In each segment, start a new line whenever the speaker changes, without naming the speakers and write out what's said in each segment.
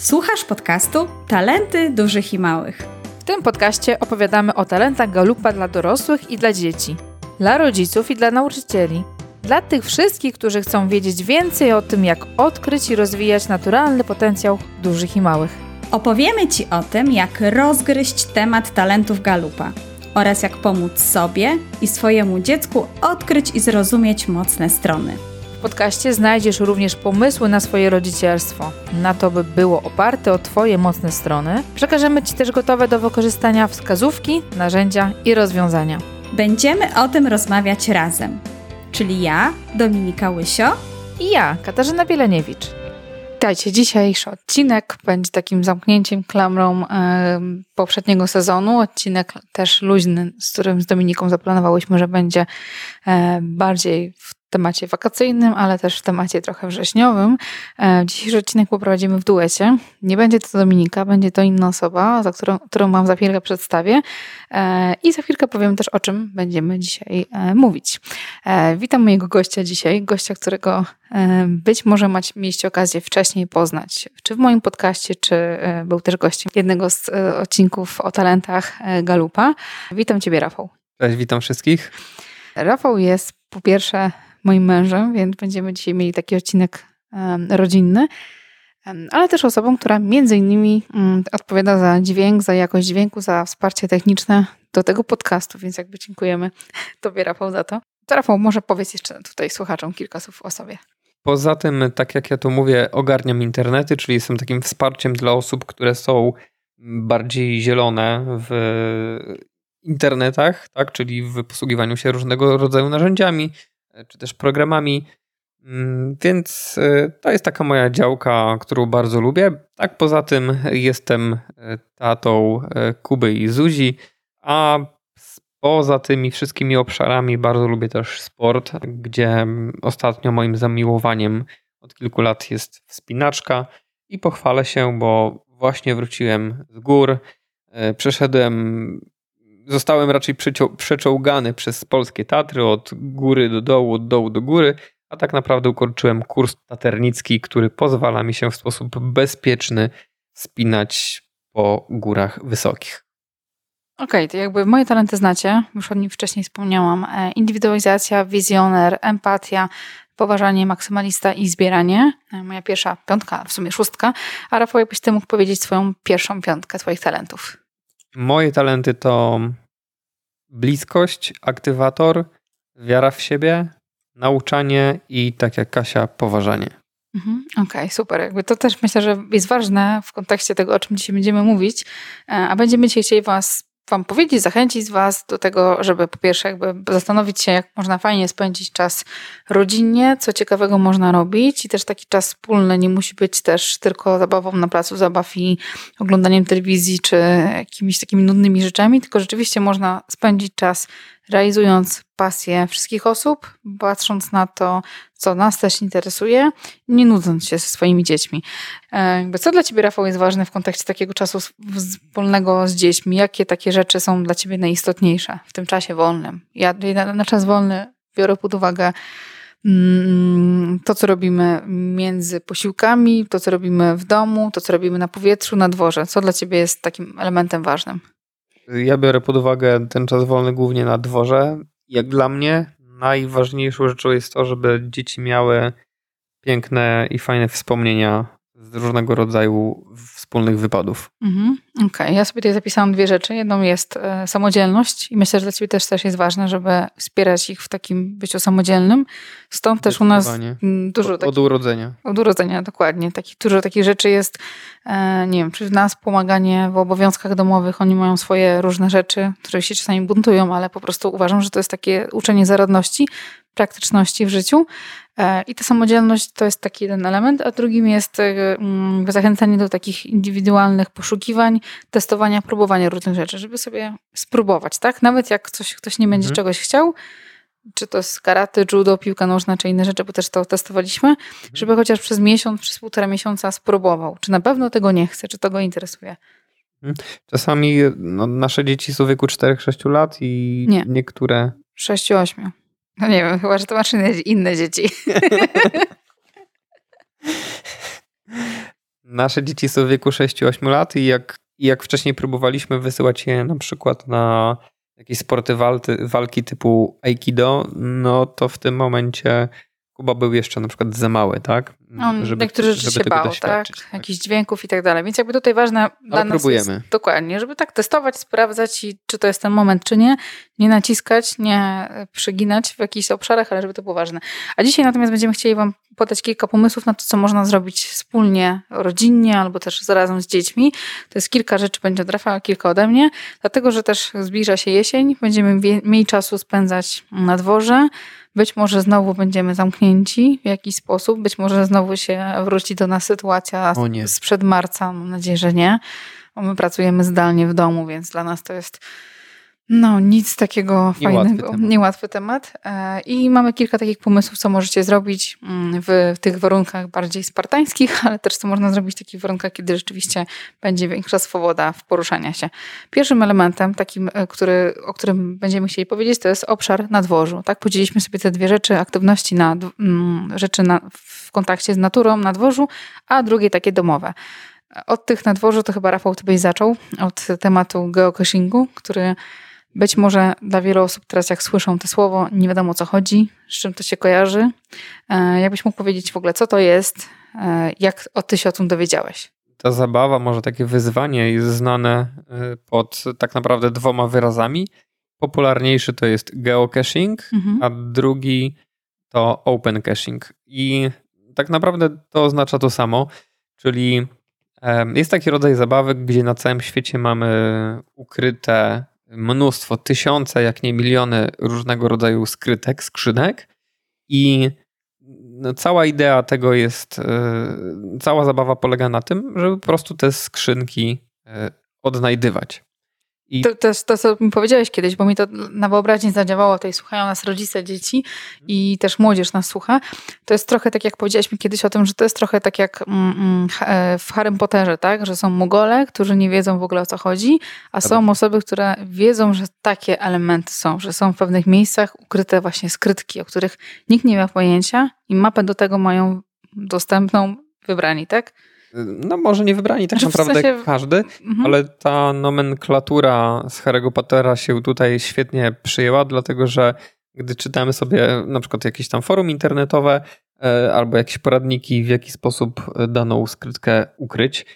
Słuchasz podcastu Talenty Dużych i Małych.
W tym podcaście opowiadamy o talentach galupa dla dorosłych i dla dzieci, dla rodziców i dla nauczycieli. Dla tych wszystkich, którzy chcą wiedzieć więcej o tym, jak odkryć i rozwijać naturalny potencjał dużych i małych.
Opowiemy Ci o tym, jak rozgryźć temat talentów galupa oraz jak pomóc sobie i swojemu dziecku odkryć i zrozumieć mocne strony.
W podcaście znajdziesz również pomysły na swoje rodzicielstwo, na to, by było oparte o Twoje mocne strony. Przekażemy Ci też gotowe do wykorzystania wskazówki, narzędzia i rozwiązania.
Będziemy o tym rozmawiać razem, czyli ja, Dominika Łysio
I ja, Katarzyna Bieleniewicz. Witajcie, dzisiejszy odcinek będzie takim zamknięciem klamrą poprzedniego sezonu. Odcinek też luźny, z którym z Dominiką zaplanowałyśmy, że będzie e, bardziej w temacie wakacyjnym, ale też w temacie trochę wrześniowym. E, dzisiejszy odcinek poprowadzimy w duecie. Nie będzie to Dominika, będzie to inna osoba, za którą, którą Wam za chwilkę przedstawię. E, I za chwilkę powiem też, o czym będziemy dzisiaj e, mówić. Witam mojego gościa dzisiaj, gościa, którego być może macie, mieliście okazję wcześniej poznać, czy w moim podcaście, czy był też gościem jednego z odcinków o talentach Galupa. Witam Ciebie, Rafał.
Cześć, witam wszystkich.
Rafał jest po pierwsze moim mężem, więc będziemy dzisiaj mieli taki odcinek rodzinny, ale też osobą, która między innymi mm, odpowiada za dźwięk, za jakość dźwięku, za wsparcie techniczne do tego podcastu, więc jakby dziękujemy Tobie, Rafał, za to. To Rafał, może powiedz jeszcze tutaj słuchaczom kilka słów o sobie.
Poza tym, tak jak ja to mówię, ogarniam internety, czyli jestem takim wsparciem dla osób, które są bardziej zielone w internetach, tak, czyli w posługiwaniu się różnego rodzaju narzędziami, czy też programami. Mm, więc e, to jest taka moja działka, którą bardzo lubię. Tak poza tym jestem e, tatą Kuby i Zuzi, a poza tymi wszystkimi obszarami bardzo lubię też sport, gdzie ostatnio moim zamiłowaniem od kilku lat jest wspinaczka i pochwalę się, bo właśnie wróciłem z gór, przeszedłem zostałem raczej przeczołgany przez polskie Tatry od góry do dołu, od dołu do góry, a tak naprawdę ukończyłem kurs taternicki, który pozwala mi się w sposób bezpieczny spinać po górach wysokich.
Okej, okay, to jakby moje talenty znacie, już o nim wcześniej wspomniałam. E, indywidualizacja, wizjoner, empatia, poważanie, maksymalista i zbieranie. E, moja pierwsza piątka, w sumie szóstka. A Rafał, jakbyś ty mógł powiedzieć swoją pierwszą piątkę swoich talentów?
Moje talenty to bliskość, aktywator, wiara w siebie, nauczanie i tak jak Kasia, poważanie.
Mhm, Okej, okay, super. Jakby to też myślę, że jest ważne w kontekście tego, o czym dzisiaj będziemy mówić, e, a będziemy dzisiaj chcieli Was Wam powiedzieć, zachęcić Was do tego, żeby po pierwsze jakby zastanowić się, jak można fajnie spędzić czas rodzinnie, co ciekawego można robić. I też taki czas wspólny nie musi być też tylko zabawą na placu zabaw i oglądaniem telewizji czy jakimiś takimi nudnymi rzeczami, tylko rzeczywiście można spędzić czas realizując pasję wszystkich osób, patrząc na to, co nas też interesuje, nie nudząc się ze swoimi dziećmi. E, co dla Ciebie, Rafał, jest ważne w kontekście takiego czasu wolnego z dziećmi? Jakie takie rzeczy są dla Ciebie najistotniejsze w tym czasie wolnym? Ja na czas wolny biorę pod uwagę mm, to, co robimy między posiłkami, to, co robimy w domu, to, co robimy na powietrzu, na dworze. Co dla Ciebie jest takim elementem ważnym?
Ja biorę pod uwagę ten czas wolny głównie na dworze. Jak dla mnie najważniejszą rzeczą jest to, żeby dzieci miały piękne i fajne wspomnienia z różnego rodzaju wspólnych wypadów.
Mhm, Okej, okay. ja sobie tutaj zapisałam dwie rzeczy. Jedną jest e, samodzielność i myślę, że dla Ciebie też, też jest ważne, żeby wspierać ich w takim byciu samodzielnym. Stąd też u nas dużo...
Od, od urodzenia.
Od urodzenia, dokładnie. Taki, dużo takich rzeczy jest, e, nie wiem, czy w nas pomaganie w obowiązkach domowych, oni mają swoje różne rzeczy, które się czasami buntują, ale po prostu uważam, że to jest takie uczenie zaradności, praktyczności w życiu. E, I ta samodzielność to jest taki jeden element, a drugim jest e, mm, zachęcanie do takich indywidualnych poszukiwań, testowania, próbowania różnych rzeczy, żeby sobie spróbować, tak? Nawet jak coś, ktoś nie będzie mhm. czegoś chciał, czy to jest karate, judo, piłka nożna, czy inne rzeczy, bo też to testowaliśmy, mhm. żeby chociaż przez miesiąc, przez półtora miesiąca spróbował, czy na pewno tego nie chce, czy to go interesuje.
Mhm. Czasami no, nasze dzieci są w wieku 4-6 lat i nie. niektóre...
6-8. No nie wiem, chyba, że to masz inne, dzieci.
nasze dzieci są w wieku 6-8 lat i jak, jak wcześniej próbowaliśmy wysyłać je na przykład na jakieś sporty walty, walki typu Aikido, no to w tym momencie Kuba był jeszcze na przykład za mały, tak?
On żeby, niektóre rzeczy się bał, tak? tak? Jakichś dźwięków i tak dalej. Więc jakby tutaj ważne Ale dla nas próbujemy. jest dokładnie, żeby tak testować, sprawdzać i czy to jest ten moment, czy nie. Nie naciskać, nie przeginać w jakichś obszarach, ale żeby to było ważne. A dzisiaj natomiast będziemy chcieli wam podać kilka pomysłów na to, co można zrobić wspólnie, rodzinnie, albo też zarazem z dziećmi. To jest kilka rzeczy, będzie od Rafa, kilka ode mnie, dlatego, że też zbliża się jesień, będziemy mniej czasu spędzać na dworze, być może znowu będziemy zamknięci w jakiś sposób, być może znowu się wróci do nas sytuacja sprzed marca. Mam nadzieję, że nie. Bo my pracujemy zdalnie w domu, więc dla nas to jest no, nic takiego
niełatwy
fajnego,
temat.
niełatwy temat. E, I mamy kilka takich pomysłów, co możecie zrobić mm, w tych warunkach bardziej spartańskich, ale też co można zrobić w takich warunkach, kiedy rzeczywiście będzie większa swoboda w poruszania się. Pierwszym elementem, takim, e, który, o którym będziemy chcieli powiedzieć, to jest obszar na dworzu. Tak? Podzieliliśmy sobie te dwie rzeczy, aktywności na, mm, rzeczy na, w kontakcie z naturą na dworzu, a drugie takie domowe. Od tych na dworzu to chyba Rafał, ty byś zaczął, od tematu geocachingu, który być może dla wielu osób teraz, jak słyszą to słowo, nie wiadomo o co chodzi, z czym to się kojarzy. E, jakbyś mógł powiedzieć w ogóle, co to jest, e, jak ty się o tym dowiedziałeś?
Ta zabawa, może takie wyzwanie jest znane e, pod tak naprawdę dwoma wyrazami. Popularniejszy to jest geocaching, mhm. a drugi to open caching. I tak naprawdę to oznacza to samo, czyli jest taki rodzaj zabawy, gdzie na całym świecie mamy ukryte mnóstwo, tysiące, jak nie miliony różnego rodzaju skrytek, skrzynek i no, cała idea tego jest, yy, cała zabawa polega na tym, żeby po prostu te skrzynki yy, odnajdywać.
I... To, to, to, co mi powiedziałeś kiedyś, bo mi to na wyobraźni zadziałało, tutaj słuchają nas rodzice, dzieci i też młodzież nas słucha. To jest trochę tak, jak powiedzieliśmy kiedyś o tym, że to jest trochę tak jak mm, mm e, w Harry Potterze, tak? Że są mugole, którzy nie wiedzą w ogóle o co chodzi, a są osoby, które wiedzą, że takie elementy są, że są w pewnych miejscach ukryte właśnie skrytki, o których nikt nie ma pojęcia i mapę do tego mają dostępną wybrani, tak?
No może nie wybrani tak naprawdę w sensie... każdy, mhm. ale ta nomenklatura z Harry'ego Pottera się tutaj świetnie przyjęła, dlatego że gdy czytamy sobie na przykład jakieś tam forum internetowe e, albo jakieś poradniki, w jaki sposób daną skrytkę ukryć,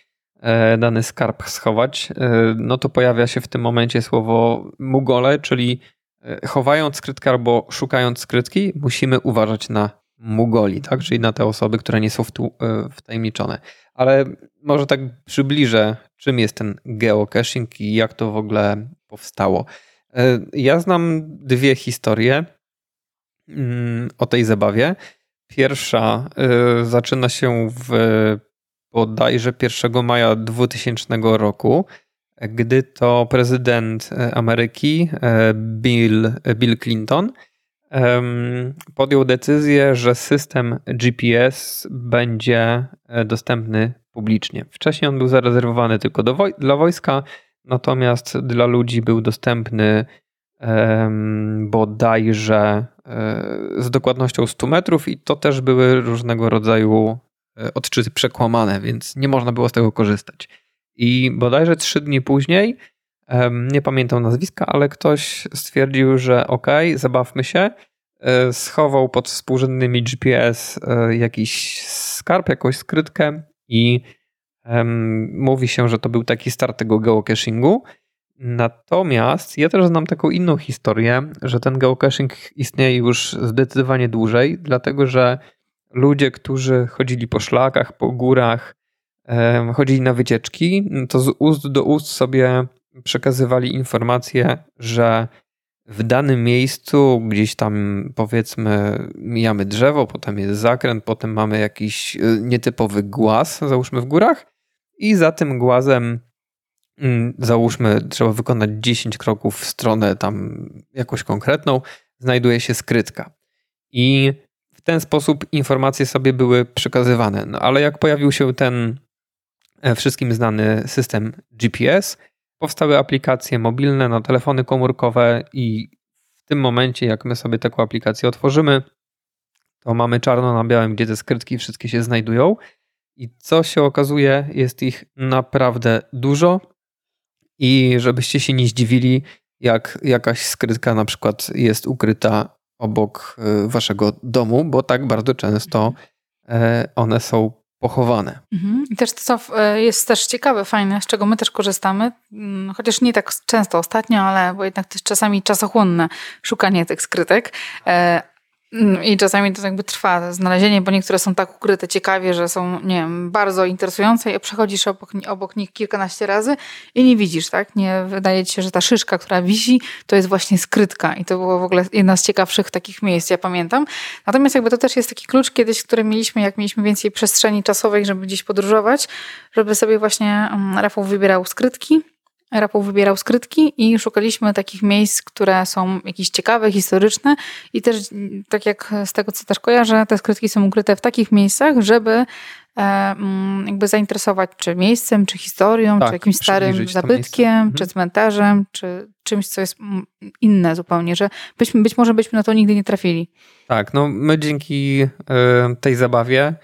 e, dany skarb schować, e, no to pojawia się w tym momencie słowo mugole, czyli chowając skrytkę albo szukając skrytki, musimy uważać na mugoli, tak? czyli na te osoby, które nie są wtajemniczone ale może tak przybliżę, czym jest ten geocaching i jak to w ogóle powstało. E, ja znam dwie historie mm, o tej zabawie. Pierwsza e, zaczyna się w bodajże 1 maja 2000 roku, gdy to prezydent Ameryki e, Bill, Bill Clinton podjął decyzję, że system GPS będzie e, dostępny publicznie. Wcześniej on był zarezerwowany tylko do dla wojska, natomiast dla ludzi był dostępny bodajże e, z dokładnością 100 metrów i to też były różnego rodzaju e, odczyty przekłamane, więc nie można było z tego korzystać. I bodajże trzy dni później nie pamiętam nazwiska, ale ktoś stwierdził, że ok, zabawmy się. E, schował pod współrzędnymi GPS e, jakiś skarb, jakąś skrytkę i mówi się, że to był taki start tego geocachingu. Natomiast ja też znam taką inną historię, że ten geocaching istnieje już zdecydowanie dłużej, dlatego że ludzie, którzy chodzili po szlakach, po górach, chodzili na wycieczki, to z ust do ust sobie przekazywali informacje, że w danym miejscu, gdzieś tam powiedzmy, mijamy drzewo, potem jest zakręt, potem mamy jakiś y, nietypowy głaz, załóżmy w górach, i za tym głazem, mm, załóżmy, trzeba wykonać 10 kroków w stronę tam jakąś konkretną, znajduje się skrytka. I w ten sposób informacje sobie były przekazywane. No ale jak pojawił się ten e, wszystkim znany system GPS, powstały aplikacje mobilne na telefony komórkowe i w tym momencie, jak my sobie taką aplikację otworzymy, to mamy czarno na białym, gdzie te skrytki wszystkie się znajdują. I co się okazuje, jest ich naprawdę dużo. I żebyście się nie zdziwili, jak jakaś skrytka na przykład jest ukryta obok e, waszego domu, bo tak bardzo często e, one są pochowane.
Mhm. I też to, co e, jest też ciekawe, fajne, z czego my też korzystamy, mm, chociaż nie tak często ostatnio, ale bo jednak to jest czasami czasochłonne szukanie tych skrytek, Mm, I czasami to jakby trwa znalezienie, bo niektóre są tak ukryte ciekawie, że są, nie wiem, bardzo interesujące i przechodzisz obok, obok nich kilkanaście razy i nie widzisz, tak? Nie wydaje ci się, że ta szyszka, która wisi, to jest właśnie skrytka i to było w ogóle jedna z ciekawszych takich miejsc, ja pamiętam. Natomiast jakby to też jest taki klucz kiedyś, który mieliśmy, jak mieliśmy więcej przestrzeni czasowej, żeby gdzieś podróżować, żeby sobie właśnie mm, Rafał wybierał skrytki, Rafał wybierał skrytki i szukaliśmy takich miejsc, które są jakieś ciekawe, historyczne i też tak jak z tego, co też kojarzę, te skrytki są ukryte w takich miejscach, żeby e, mm, jakby zainteresować czy miejscem, czy historią, tak, czy jakimś starym zabytkiem, mhm. czy cmentarzem, czy czymś, co jest mm, inne zupełnie, że byśmy, być może byśmy na to nigdy nie trafili.
Tak, no my dzięki y, tej zabawie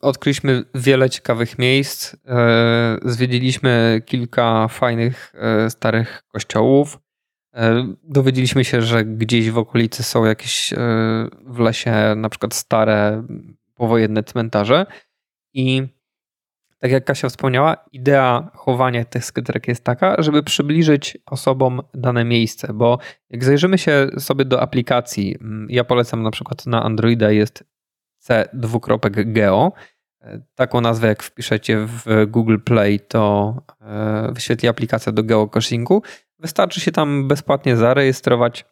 odkryliśmy wiele ciekawych miejsc. E, zwiedziliśmy kilka fajnych, e, starych kościołów. E, dowiedzieliśmy się, że gdzieś w okolicy są jakieś w lesie na przykład stare, powojenne cmentarze. I tak jak Kasia wspomniała, idea chowania tych skytrek jest taka, żeby przybliżyć osobom dane miejsce, bo jak zajrzymy się sobie do aplikacji, mm, ja polecam na przykład na Androida jest c2.geo. Taką nazwę, jak wpiszecie w Google Play, to e, wyświetli aplikacja do geocachingu. Wystarczy się tam bezpłatnie zarejestrować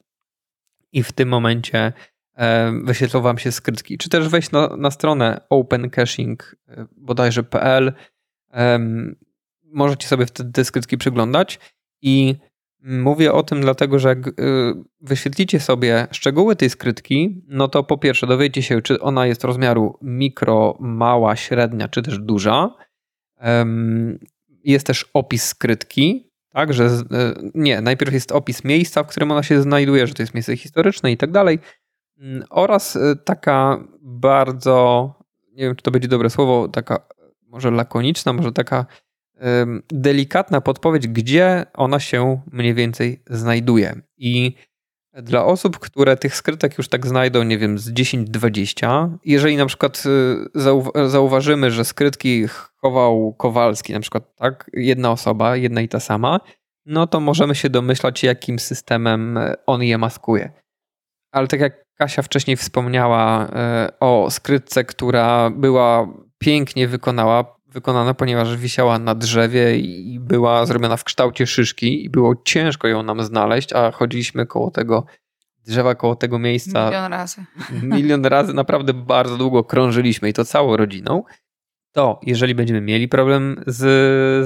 i w tym momencie e, wyświetlą Wam się skrytki. Czy też wejść na, na stronę opencaching e, bodajże.pl. Możecie sobie wtedy te skrytki przyglądać i Mówię o tym dlatego, że jak y, wyświetlicie sobie szczegóły tej skrytki, no to po pierwsze dowiecie się, czy ona jest rozmiaru mikro, mała, średnia, czy też duża. Jest też opis skrytki, tak, że y, nie, najpierw jest opis miejsca, w którym ona się znajduje, że to jest miejsce historyczne i tak dalej. Mm, oraz y, taka bardzo, nie wiem, czy to będzie dobre słowo, taka może lakoniczna, może taka delikatna podpowiedź, gdzie ona się mniej więcej znajduje. I dla osób, które tych skrytek już tak znajdą, nie wiem, z 10-20, jeżeli na przykład y, zauważymy, że skrytki chował Kowalski, na przykład tak, jedna osoba, jedna i ta sama, no to możemy się domyślać, jakim systemem on je maskuje. Ale tak jak Kasia wcześniej wspomniała y, o skrytce, która była pięknie wykonała, wykonana, ponieważ wisiała na drzewie i była zrobiona w kształcie szyszki i było ciężko ją nam znaleźć, a chodziliśmy koło tego drzewa, koło tego miejsca.
Milion razy.
Milion razy, naprawdę bardzo długo krążyliśmy i to całą rodziną. To jeżeli będziemy mieli problem z,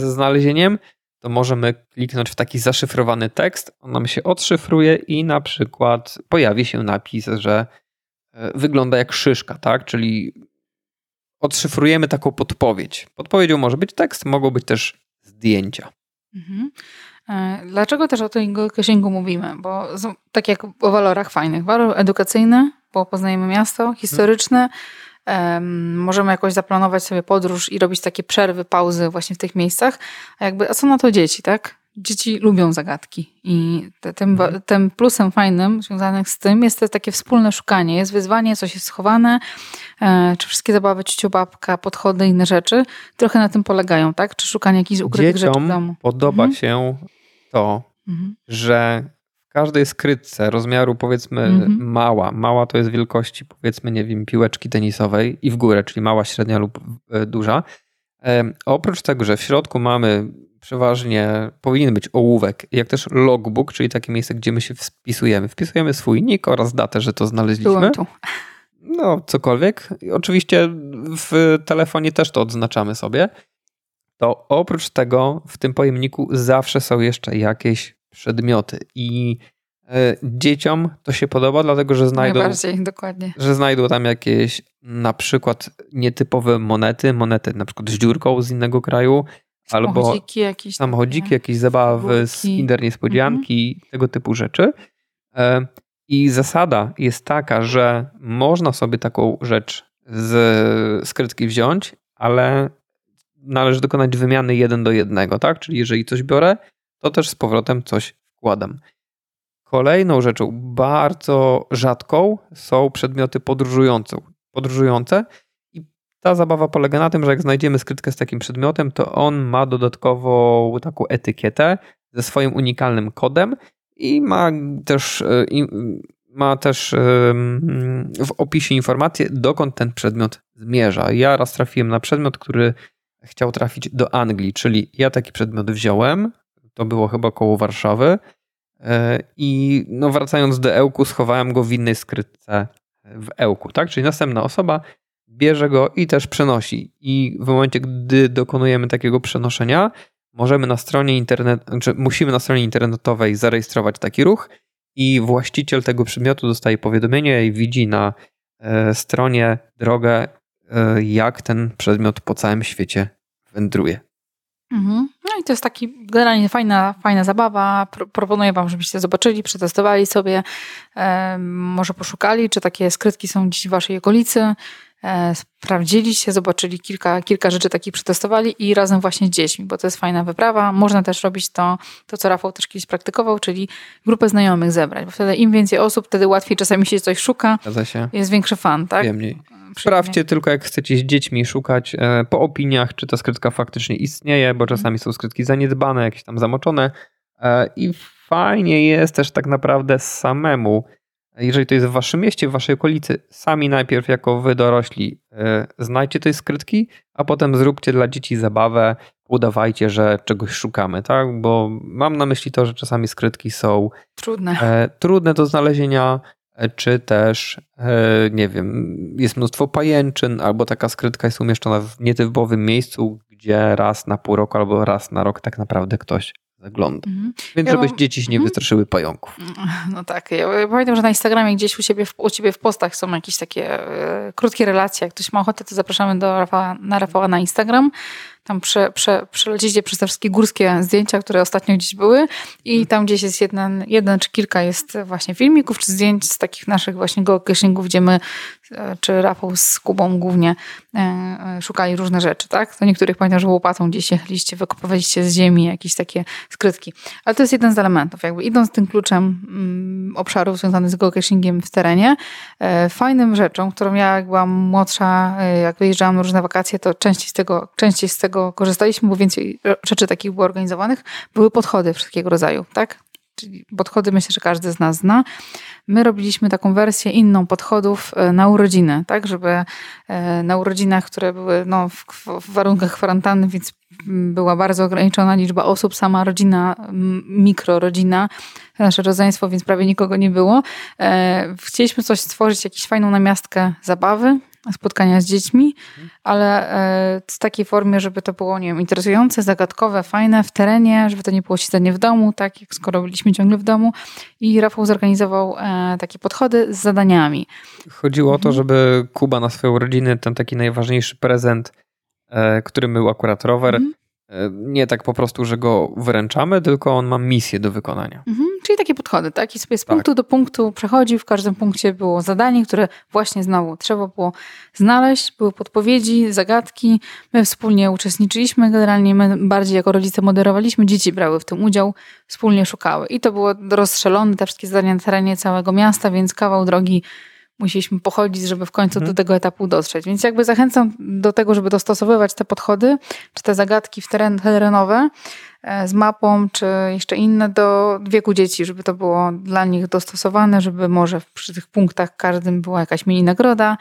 ze znalezieniem, to możemy kliknąć w taki zaszyfrowany tekst, on nam się odszyfruje i na przykład pojawi się napis, że e, wygląda jak szyszka, tak? Czyli odszyfrujemy taką podpowiedź. Podpowiedzią może być tekst, mogą być też zdjęcia. Mhm.
E, dlaczego też o tym księgu mówimy? Bo tak jak o walorach fajnych. Walor edukacyjny, bo poznajemy miasto, historyczne. Um, możemy jakoś zaplanować sobie podróż i robić takie przerwy, pauzy właśnie w tych miejscach. A jakby, a co na to dzieci, tak? Dzieci lubią zagadki i tym, mhm. tym plusem fajnym związanym z tym jest to takie wspólne szukanie. Jest wyzwanie, coś jest schowane, e, czy wszystkie zabawy babka, podchody, inne rzeczy trochę na tym polegają, tak? Czy szukanie jakichś ukrytych
Dzieciom
rzeczy w domu.
podoba mhm. się to, mhm. że w każdej skrytce rozmiaru powiedzmy mhm. mała, mała to jest wielkości powiedzmy, nie wiem, piłeczki tenisowej i w górę, czyli mała, średnia lub e, duża. E, oprócz tego, że w środku mamy przeważnie powinien być ołówek, jak też logbook, czyli takie miejsce, gdzie my się wpisujemy. Wpisujemy swój nick oraz datę, że to znaleźliśmy.
Byłem tu.
No, cokolwiek. Oczywiście w telefonie też to odznaczamy sobie. To oprócz tego w tym pojemniku zawsze są jeszcze jakieś przedmioty i e, dzieciom to się podoba, dlatego że znajdą, że znajdą tam jakieś na przykład nietypowe monety, monety na przykład z dziurką z innego kraju,
Albo samochodziki jakieś.
Samochodziki, jakieś zabawy, z Kinder Niespodzianki, mhm. tego typu rzeczy. E, I zasada jest taka, że można sobie taką rzecz z skrytki wziąć ale należy dokonać wymiany jeden do jednego, tak? Czyli jeżeli coś biorę, to też z powrotem coś wkładam. Kolejną rzeczą bardzo rzadką są przedmioty podróżujące. podróżujące ta zabawa polega na tym, że jak znajdziemy skrytkę z takim przedmiotem, to on ma dodatkową taką etykietę ze swoim unikalnym kodem i ma też, e, ma też w opisie informację, dokąd ten przedmiot zmierza. Ja raz trafiłem na przedmiot, który chciał trafić do Anglii, czyli ja taki przedmiot wziąłem, to było chyba koło Warszawy e, i no wracając do Ełku schowałem go w innej skrytce w Ełku, tak? Czyli następna osoba bierze go i też przenosi i w momencie, gdy dokonujemy takiego przenoszenia, możemy na stronie internet, znaczy musimy na stronie internetowej zarejestrować taki ruch i właściciel tego przedmiotu dostaje powiadomienie i widzi na e, stronie drogę, e, jak ten przedmiot po całym świecie wędruje.
Mhm. No i to jest taki generalnie fajna, fajna zabawa. proponuję Wam, żebyście zobaczyli, przetestowali sobie, e, może poszukali, czy takie skrytki są gdzieś w Waszej okolicy. E, sprawdzili się, zobaczyli kilka, kilka rzeczy takich przetestowali i razem właśnie z dziećmi, bo to jest fajna wyprawa. Można też robić to, to co Rafał też kiedyś praktykował, czyli grupę znajomych zebrać, bo wtedy im więcej osób, wtedy łatwiej czasami się coś szuka,
się.
jest większy fan, tak?
Przyjemniej. Sprawdźcie tylko, jak chcecie z dziećmi szukać e, po opiniach, czy ta skrytka faktycznie istnieje, bo czasami są skrytki zaniedbane, jakieś tam zamoczone e, i fajnie jest też tak naprawdę samemu jeżeli to jest w waszym mieście, w waszej okolicy, sami najpierw jako wy dorośli e, znajdźcie tej skrytki, a potem zróbcie dla dzieci zabawę, udawajcie, że czegoś szukamy, tak? Bo mam na myśli to, że czasami skrytki są
trudne,
e, trudne do znalezienia, e, czy też, nie wiem, jest mnóstwo pajęczyn, albo taka skrytka jest umieszczona w nietypowym miejscu, gdzie raz na pół roku albo raz na rok tak naprawdę ktoś zagląda. Mhm. Więc ja żebyś mam... dzieci się nie mhm. wystraszyły pająków.
No tak. Ja pamiętam, że na Instagramie gdzieś u, siebie, u ciebie w postach są jakieś takie e, krótkie relacje. Jak ktoś ma ochotę, to zapraszamy do Rafała, na Rafała na Instagram tam prze, prze, przelecicie przez te wszystkie górskie zdjęcia, które ostatnio gdzieś były i mhm. tam gdzieś jest jeden, jeden czy kilka jest właśnie filmików, czy zdjęć z takich naszych właśnie geocachingów, gdzie my, e, czy Rafał z Kubą głównie e, e, szukali różne rzeczy, tak? To niektórych pamiętam, że łopatą gdzieś jechaliście, wykopywaliście z ziemi jakieś takie skrytki. Ale to jest jeden z elementów, jakby idąc tym kluczem mm, obszarów związanych z geocachingiem w terenie, fajnym rzeczą, którą ja jak byłam młodsza, jak wyjeżdżałam na różne wakacje, to częściej z tego, częściej z tego korzystaliśmy, bo więcej rzeczy takich było organizowanych, były podchody wszystkiego rodzaju, tak? Czyli podchody myślę, że każdy z nas zna. My robiliśmy taką wersję inną podchodów e, na urodziny, tak, żeby e, na urodzinach, które były no, w, w warunkach kwarantanny, więc była bardzo ograniczona liczba osób, sama rodzina, mikrorodzina, nasze rodzeństwo, więc prawie nikogo nie było. E, chcieliśmy coś stworzyć, jakąś fajną namiastkę zabawy, spotkania z dziećmi, ale e, w takiej formie, żeby to było, nie wiem, interesujące, zagadkowe, fajne w terenie, żeby to nie było siedzenie w domu, tak jak skoro byliśmy ciągle w domu. I Rafał zorganizował e, takie podchody z zadaniami.
Chodziło o to, mhm. żeby Kuba na swoją rodzinę ten taki najważniejszy prezent, e, którym był akurat rower, mhm nie tak po prostu, że go wręczamy, tylko on ma misję do wykonania.
Mhm, podchody, tak? I sobie z tak. punktu do punktu przechodzi. W każdym punkcie było zadanie, które właśnie znowu trzeba było znaleźć. Były podpowiedzi, zagadki. My wspólnie uczestniczyliśmy. Generalnie my bardziej jako rodzice moderowaliśmy. Dzieci brały w tym udział, wspólnie szukały. I to było rozstrzelone, te wszystkie zadania na terenie całego miasta, więc kawał drogi musieliśmy pochodzić, żeby w końcu mhm. do tego etapu dotrzeć. Więc jakby zachęcam do tego, żeby dostosowywać te podchody, czy te zagadki w teren, terenowe z mapą, czy jeszcze inne do wieku dzieci, żeby to było dla nich dostosowane, żeby może przy tych punktach każdym była jakaś mini nagroda,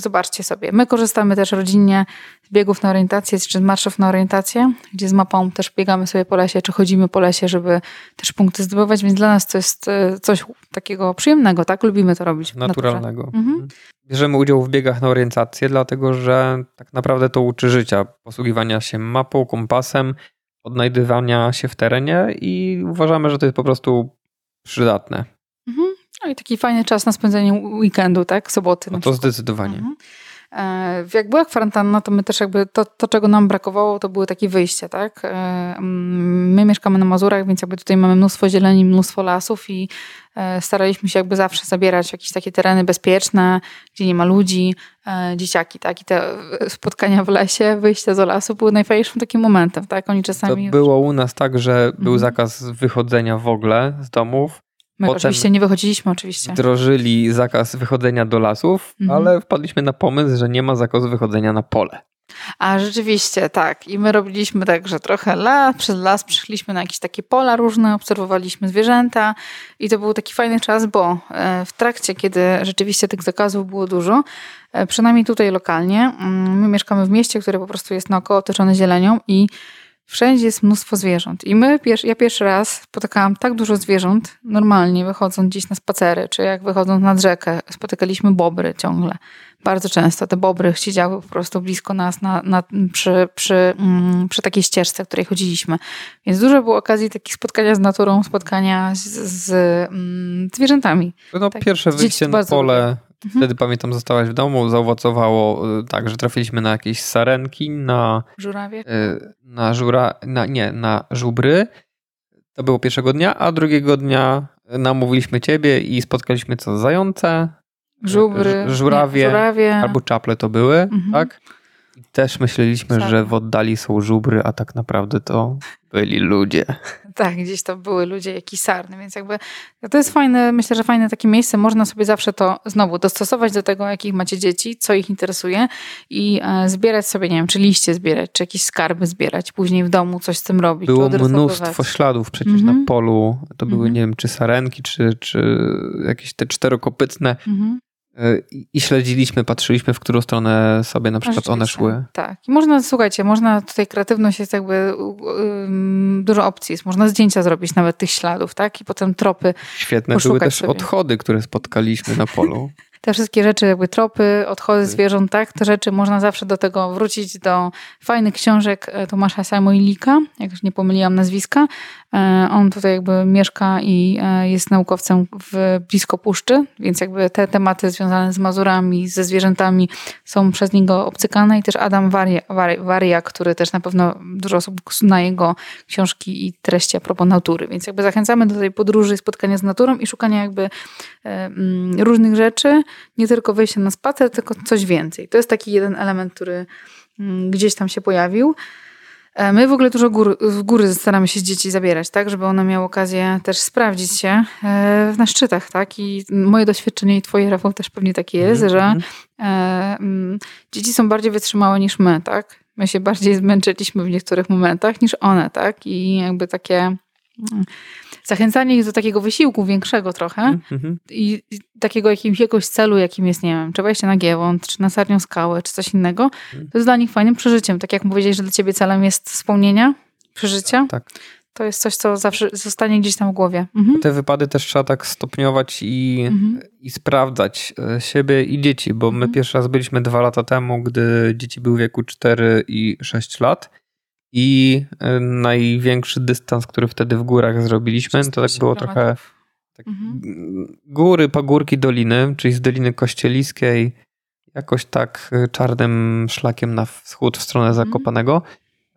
Zobaczcie sobie. My korzystamy też rodzinnie z biegów na orientację, czy z marszów na orientację, gdzie z mapą też biegamy sobie po lesie, czy chodzimy po lesie, żeby też punkty zdobywać, więc dla nas to jest e, coś takiego przyjemnego, tak? Lubimy to robić.
Naturalnego. Mhm. Bierzemy udział w biegach na orientację, dlatego że tak naprawdę to uczy życia, posługiwania się mapą, kompasem, odnajdywania się w terenie i uważamy, że to jest po prostu przydatne.
Mhm. No i taki fajny czas na spędzenie weekendu, tak? Soboty.
No to zdecydowanie. Mhm.
E, jak była kwarantanna, to my też jakby to, to, czego nam brakowało, to były takie wyjścia, tak? E, mm, my mieszkamy na Mazurach, więc jakby tutaj mamy mnóstwo zieleni, mnóstwo lasów i e, staraliśmy się jakby zawsze zabierać jakieś takie tereny bezpieczne, gdzie nie ma ludzi, dzieciaki, tak? I te spotkania w lesie, wyjścia do lasu były najfajniejszym takim momentem, tak? Oni czasami...
To było u nas tak, że był mhm. zakaz wychodzenia w ogóle z domów
My Potem oczywiście nie wychodziliśmy, oczywiście.
Wdrożyli zakaz wychodzenia do lasów, mhm. ale wpadliśmy na pomysł, że nie ma zakazu wychodzenia na pole.
A rzeczywiście, tak. I my robiliśmy tak, że trochę las, przez las przyszliśmy na jakieś takie pola różne, obserwowaliśmy zwierzęta i to był taki fajny czas, bo e, w trakcie, kiedy rzeczywiście tych zakazów było dużo, e, przynajmniej tutaj lokalnie, mm, my mieszkamy w mieście, które po prostu jest naokoło otoczone zielenią i Wszędzie jest mnóstwo zwierząt. I my, ja pierwszy raz spotykałam tak dużo zwierząt, normalnie wychodząc gdzieś na spacery, czy jak wychodząc nad rzekę, spotykaliśmy bobry ciągle. Bardzo często te bobry siedziały po prostu blisko nas na, na, przy, przy, mm, przy takiej ścieżce, której chodziliśmy. Więc dużo było okazji takich spotkania z naturą, spotkania z, z mm, zwierzętami.
No, tak, pierwsze wyjście na pole Mhm. Wtedy pamiętam, zostałaś w domu, zaowocowało y, tak, że trafiliśmy na jakieś sarenki, na.
Żurawie?
Y, na żura. Na, nie, na żubry. To było pierwszego dnia, a drugiego dnia namówiliśmy ciebie i spotkaliśmy co? Zające,
żubry,
żurawie, nie, żurawie. albo czaple to były, mhm. tak? Też myśleliśmy, że w oddali są żubry, a tak naprawdę to byli ludzie.
Tak, gdzieś to były ludzie, jakiś sarny, więc jakby to jest fajne, myślę, że fajne takie miejsce. Można sobie zawsze to znowu dostosować do tego, jakich macie dzieci, co ich interesuje i e, zbierać sobie, nie wiem, czy liście zbierać, czy jakieś skarby zbierać, później w domu coś z tym robić.
Było mnóstwo śladów przecież mm -hmm. na mhm. polu. To były, mm -hmm. nie wiem, czy sarenki, czy, czy jakieś te czterokopytne. Mm -hmm i śledziliśmy, patrzyliśmy, w którą stronę sobie na przykład one szły.
Tak. I można, słuchajcie, można tutaj kreatywność jest jakby um, dużo opcji jest. Można zdjęcia zrobić nawet tych śladów, tak? I potem tropy.
Świetne były też sobie. odchody, które spotkaliśmy na polu.
te wszystkie rzeczy, jakby tropy, odchody zwierząt, tak, te rzeczy można zawsze do tego wrócić, do fajnych książek e, Tomasza Samoilika, jak już nie pomyliłam nazwiska. E, on tutaj jakby mieszka i e, jest naukowcem w blisko puszczy, więc jakby te tematy związane z Mazurami, ze zwierzętami są przez niego obcykane i też Adam Waria, Waria który też na pewno dużo osób zna jego książki i treści a propos natury, więc jakby zachęcamy do tej podróży, spotkania z naturą i szukania jakby mm, różnych rzeczy, nie tylko wejście na spacer, tylko coś więcej. To jest taki jeden element, który mm, gdzieś tam się pojawił. E, my w ogóle dużo gór, w góry staramy się z dzieci zabierać, tak, żeby one miały okazję też sprawdzić się e, na szczytach, tak. I moje doświadczenie i twoje, Rafał, też pewnie takie jest, mm -hmm. że mhm. e, mm, dzieci są bardziej wytrzymałe niż my, tak. My się bardziej zmęczyliśmy w niektórych momentach niż one, tak. I jakby takie zachęcanie ich do takiego wysiłku większego trochę mm-hmm. i, takiego jakiegoś celu, jakim jest, nie wiem, czy wejście na Giewont, czy na Sarnią Skałę, czy coś innego, mm. to jest dla nich fajnym przeżyciem. Tak jak powiedziałeś, że dla ciebie celem jest spełnienia, przeżycia.
Tak.
To jest coś, co zawsze zostanie gdzieś tam w głowie. Mhm.
Te wypady też trzeba tak stopniować i, mhm. i sprawdzać e, siebie i dzieci, bo my mhm. pierwszy raz byliśmy dwa lata temu, gdy dzieci były w wieku 4 i 6 lat i e, największy dystans, który wtedy w górach zrobiliśmy, to tak było trochę tak, mhm. góry, pagórki, doliny, czyli z Doliny Kościeliskiej jakoś tak e, czarnym szlakiem na wschód w stronę mhm. Zakopanego.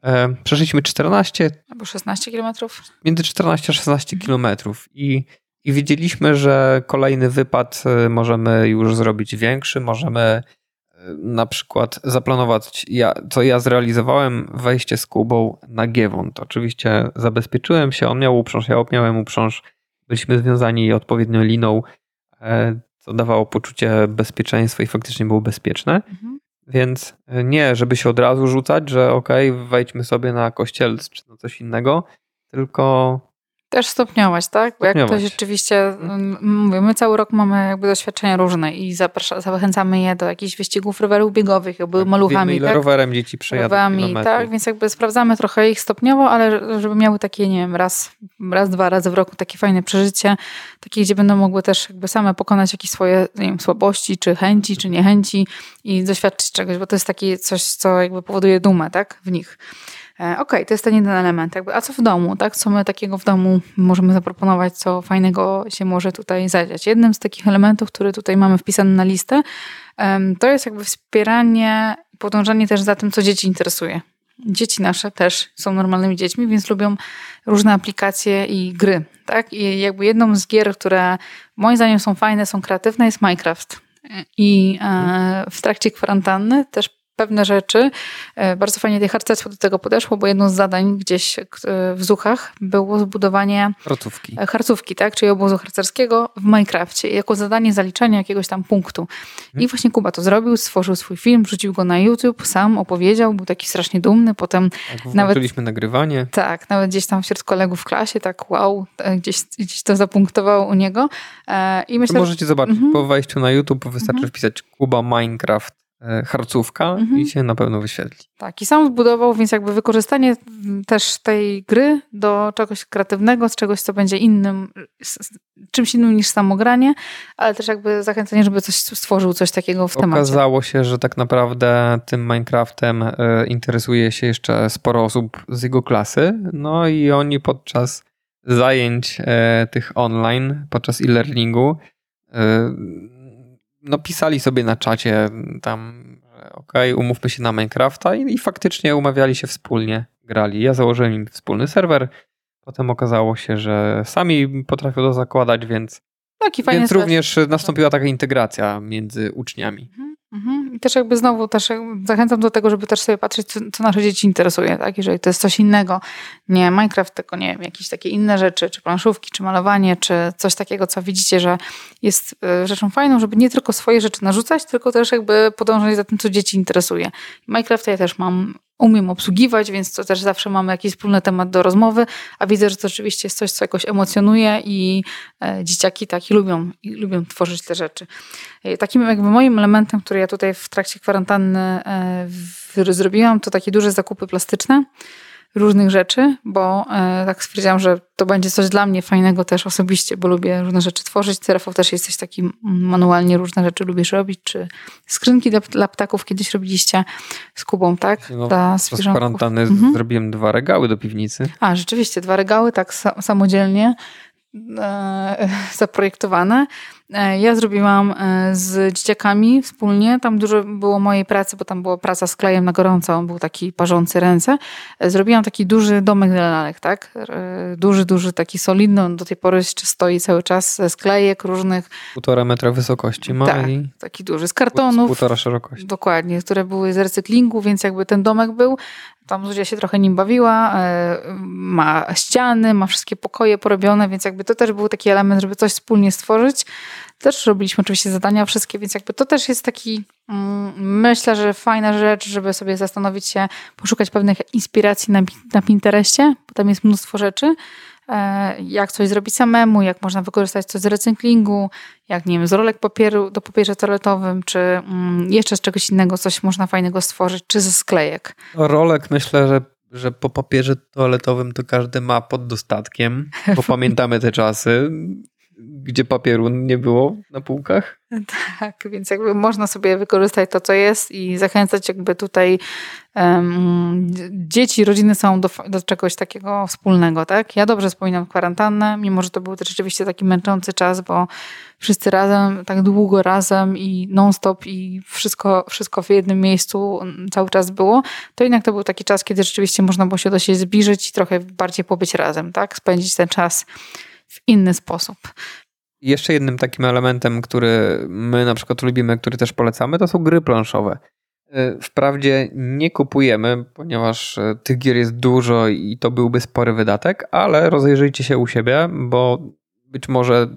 E, przeszliśmy 14
albo 16 kilometrów.
Między 14 a 16 mhm. kilometrów i, i wiedzieliśmy, że kolejny wypad możemy już zrobić większy, możemy na przykład zaplanować, ja, co ja zrealizowałem, wejście z Kubą na Giewont. Oczywiście zabezpieczyłem się, on miał uprząż, ja miałem uprząż, byliśmy związani odpowiednio liną, e, co dawało poczucie bezpieczeństwa i faktycznie było bezpieczne. Mhm. Więc e, nie, żeby się od razu rzucać, że okej, okay, wejdźmy sobie na kościelc czy na coś innego, tylko
też stopniować, tak? Bo jak ktoś rzeczywiście, mówię, my cały rok mamy jakby doświadczenia różne i zaprasza, zachęcamy je do jakichś wyścigów rowerów biegowych, jakby tak, maluchami.
ile tak? rowerem dzieci przejadą
tak, więc jakby sprawdzamy trochę ich stopniowo, ale żeby miały takie, nie wiem, raz, raz, dwa razy w roku takie fajne przeżycie, takie, gdzie będą mogły też jakby same pokonać jakieś swoje, nie wiem, słabości, czy chęci, czy niechęci i doświadczyć czegoś, bo to jest takie coś, co jakby powoduje dumę, tak? W nich. Okej, okay, to jest ten jeden element. Jakby, a co w domu, tak? Co my takiego w domu możemy zaproponować, co fajnego się może tutaj zadziać? Jednym z takich elementów, który tutaj mamy wpisany na listę, to jest jakby wspieranie podążanie też za tym, co dzieci interesuje. Dzieci nasze też są normalnymi dziećmi, więc lubią różne aplikacje i gry. Tak? I jakby jedną z gier, które moim zdaniem są fajne, są kreatywne, jest Minecraft. I e, w trakcie kwarantanny też pewne rzeczy. E, bardzo fajnie harcerstwo do tego podeszło, bo jedno z zadań gdzieś e, w Zuchach było zbudowanie
harcówki,
e, harcówki tak? czyli obozu harcerskiego w Minecrafcie jako zadanie zaliczenia jakiegoś tam punktu. I mhm. właśnie Kuba to zrobił, stworzył swój film, wrzucił go na YouTube, sam opowiedział, był taki strasznie dumny, potem
tak, nawet... nagrywanie.
Tak, nawet gdzieś tam wśród kolegów w klasie, tak wow, gdzieś, gdzieś to zapunktowało u niego.
I myślę, Możecie zobaczyć, mm -hmm. po wejściu na YouTube wystarczy mm -hmm. wpisać Kuba Minecraft harcówka mhm. i się na pewno wyświetli.
Tak, i sam zbudował, więc jakby wykorzystanie też tej gry do czegoś kreatywnego, z czegoś, co będzie innym, czymś innym niż samogranie, ale też jakby zachęcenie, żeby coś stworzył, coś takiego w temacie.
Okazało się, że tak naprawdę tym Minecraftem e, interesuje się jeszcze sporo osób z jego klasy, no i oni podczas zajęć e, tych online, podczas e-learningu no pisali sobie na czacie tam, ok, umówmy się na Minecrafta i, i faktycznie umawiali się wspólnie, grali. Ja założyłem im wspólny serwer, potem okazało się, że sami potrafią to zakładać, więc,
Taki
więc również nastąpiła taka integracja między uczniami. Mhm.
Mhm. I też jakby znowu też zachęcam do tego, żeby też sobie patrzeć, co, co, nasze dzieci interesuje, tak? Jeżeli to jest coś innego, nie Minecraft, tylko nie wiem, jakieś takie inne rzeczy, czy planszówki, czy malowanie, czy coś takiego, co widzicie, że jest e, rzeczą fajną, żeby nie tylko swoje rzeczy narzucać, tylko też jakby podążać za tym, co dzieci interesuje. Minecraft ja też mam umiem obsługiwać, więc to też zawsze mamy jakiś wspólny temat do rozmowy, a widzę, że to rzeczywiście jest coś, co jakoś emocjonuje i e, dzieciaki tak i lubią, i lubią tworzyć te rzeczy. E, takim jakby moim elementem, który ja tutaj w trakcie kwarantanny e, zrobiłam, to takie duże zakupy plastyczne różnych rzeczy, bo e, tak stwierdziłam, że to będzie coś dla mnie fajnego też osobiście, bo lubię różne rzeczy tworzyć. Ty, Rafał, też jesteś taki manualnie różne rzeczy lubisz robić, czy skrzynki dla, dla ptaków kiedyś robiliście z Kubą, tak?
No, dla kwarantanny mhm. zrobiłem dwa regały do piwnicy.
A, rzeczywiście, dwa regały tak samodzielnie zaprojektowane. E, ja zrobiłam e, z dzieciakami wspólnie. Tam dużo było mojej pracy, bo tam była praca z klejem na gorąco. On był taki parzący ręce. E, zrobiłam taki duży domek dla lalek, tak? Duży, duży, taki solidny. On do tej pory jeszcze stoi cały czas z klejek różnych.
Półtora metra wysokości ma
tak, i... taki duży. Z kartonów.
Półtora szerokości.
Dokładnie, które były z recyklingu, więc jakby ten domek był. Tam Zuzia się trochę nim bawiła. Ma ściany, ma wszystkie pokoje porobione, więc jakby to też był taki element, żeby coś wspólnie stworzyć. Też robiliśmy oczywiście zadania wszystkie, więc jakby to też jest taki, mm, myślę, że fajna rzecz, żeby sobie zastanowić się, poszukać pewnych inspiracji na, na Pinterestie, bo tam jest mnóstwo rzeczy, e, jak coś zrobić samemu, jak można wykorzystać coś z recyklingu, jak nie wiem, z rolek papieru do papierze toaletowym, czy mm, jeszcze z czegoś innego coś można fajnego stworzyć, czy ze sklejek.
Rolek myślę, że że po papierze toaletowym to każdy ma pod dostatkiem, bo pamiętamy te czasy gdzie papieru nie było na półkach.
Tak, więc jakby można sobie wykorzystać to, co jest i zachęcać jakby tutaj um, dzieci, rodziny są do, do czegoś takiego wspólnego, tak? Ja dobrze wspominam kwarantannę, mimo że to był rzeczywiście taki męczący czas, bo wszyscy razem, tak długo razem i non-stop i wszystko, wszystko w jednym miejscu cały czas było, to jednak to był taki czas, kiedy rzeczywiście można było się do siebie zbliżyć i trochę bardziej pobyć razem, tak? Spędzić ten czas w inny sposób.
Jeszcze jednym takim elementem, który my na przykład lubimy, który też polecamy, to są gry planszowe. E, wprawdzie nie kupujemy, ponieważ e, tych gier jest dużo i to byłby spory wydatek, ale rozejrzyjcie się u siebie, bo być może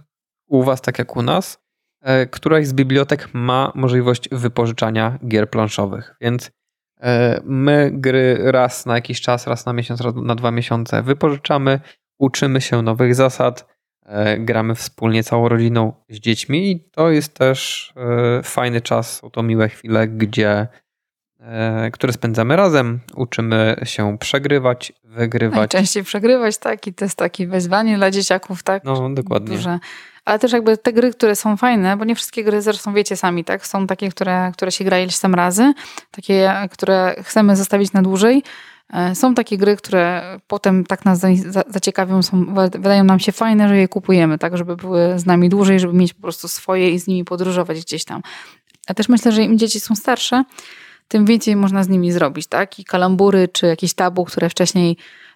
u Was, tak jak u nas, e, któraś z bibliotek ma możliwość wypożyczania gier planszowych. Więc my gry raz na jakiś czas, raz na miesiąc, raz na dwa miesiące wypożyczamy, uczymy się nowych zasad, e, gramy wspólnie całą rodziną z dziećmi i to jest też e, fajny czas, są to miłe chwile, gdzie e, które spędzamy razem, uczymy się przegrywać, wygrywać.
Najczęściej przegrywać, tak, i to jest takie wyzwanie dla dzieciaków, tak?
No, dokładnie. Duże.
Ale też jakby te gry, które są fajne, bo nie wszystkie gry zresztą wiecie sami, tak? Są takie, które, które się gra ileś tam razy, takie, które chcemy zostawić na dłużej, są takie gry, które potem tak nas zaciekawią, są, wydają nam się fajne, że je kupujemy, tak, żeby były z nami dłużej, żeby mieć po prostu swoje i z nimi podróżować gdzieś tam. A też myślę, że im dzieci są starsze, tym więcej można z nimi zrobić, tak? I kalambury, czy jakieś tabu, które wcześniej e, e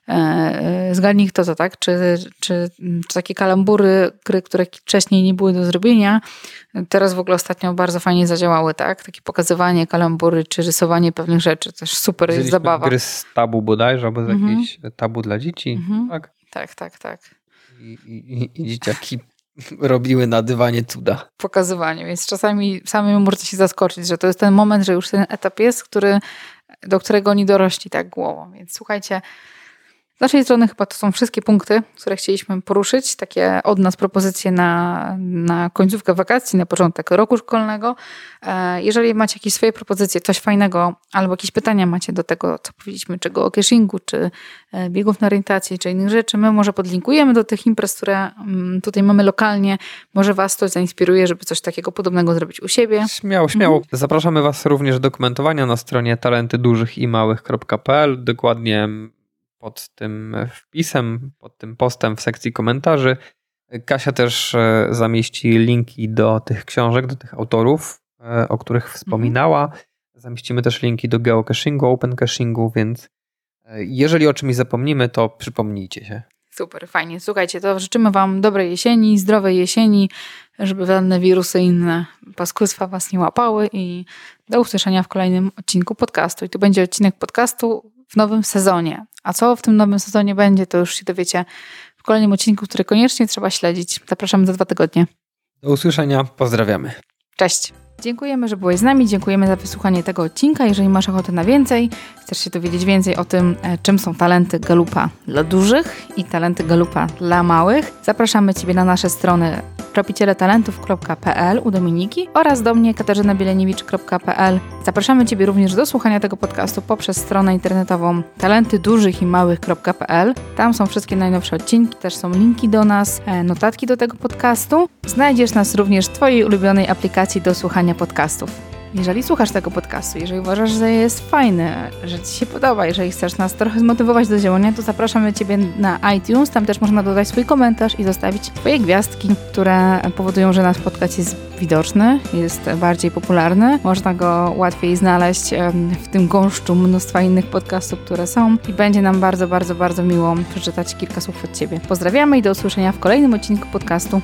zgadnij kto to, tak? Czy, czy, czy takie kalambury, gry, które wcześniej nie były do zrobienia, teraz w ogóle ostatnio bardzo fajnie zadziałały, tak? Takie pokazywanie kalambury, czy rysowanie pewnych rzeczy, też super jest zabawa.
gry z tabu bodajże, albo z mhm. jakiejś tabu dla dzieci, mhm. tak?
Tak, tak, tak.
I, i, i dzieciaki robiły na dywanie cuda.
Pokazywanie, więc czasami samym możecie się zaskoczyć, że to jest ten moment, że już ten etap jest, który, do którego oni dorośli tak głową. Więc słuchajcie, z naszej strony chyba to są wszystkie punkty, które chcieliśmy poruszyć. Takie od nas propozycje na, na końcówkę wakacji, na początek roku szkolnego. E, jeżeli macie jakieś swoje propozycje, coś fajnego, albo jakieś pytania macie do tego, co powiedzieliśmy, czego o cashingu, czy e, biegów na orientację, czy innych rzeczy, my może podlinkujemy do tych imprez, które mm, tutaj mamy lokalnie. Może Was to zainspiruje, żeby coś takiego podobnego zrobić u siebie.
Śmiało, śmiało. Mhm. Zapraszamy Was również do komentowania na stronie talentydużychimałych.pl. Dokładnie pod tym wpisem, pod tym postem w sekcji komentarzy. Kasia też e, zamieści linki do tych książek, do tych autorów, e, o których wspominała. Mhm. Zamieścimy też linki do geocachingu, open cachingu, więc e, jeżeli o czymś zapomnimy, to przypomnijcie się.
Super, fajnie. Słuchajcie, to życzymy Wam dobrej jesieni, zdrowej jesieni, żeby żadne wirusy i inne paskustwa Was nie łapały i do usłyszenia w kolejnym odcinku podcastu. I tu będzie odcinek podcastu w nowym sezonie. A co w tym nowym sezonie będzie, to już się dowiecie w kolejnym odcinku, który koniecznie trzeba śledzić. Zapraszamy za dwa tygodnie.
Do usłyszenia, pozdrawiamy.
Cześć. Dziękujemy, że byłeś z nami. Dziękujemy za wysłuchanie tego odcinka. Jeżeli masz ochotę na więcej, chcesz się dowiedzieć więcej o tym, e, czym są talenty galupa dla dużych i talenty galupa dla małych, zapraszamy Ciebie na nasze strony tropicieletalentów.pl u Dominiki oraz do mnie katarzynabielenewicz.pl. Zapraszamy Ciebie również do słuchania tego podcastu poprzez stronę internetową talentydużychimałych.pl. Tam są wszystkie najnowsze odcinki, też są linki do nas, e, notatki do tego podcastu. Znajdziesz nas również w Twojej ulubionej aplikacji do słuchania podcastów. Jeżeli słuchasz tego podcastu, jeżeli uważasz, że jest fajny, że Ci się podoba, jeżeli chcesz nas trochę zmotywować do działania, to zapraszamy Ciebie na iTunes. Tam też można dodać swój komentarz i zostawić swoje gwiazdki, które powodują, że nasz podcast jest widoczny, jest bardziej popularny. Można go łatwiej znaleźć w tym gąszczu mnóstwa innych podcastów, które są i będzie nam bardzo, bardzo, bardzo miło przeczytać kilka słów od Ciebie. Pozdrawiamy i do usłyszenia w kolejnym odcinku podcastu.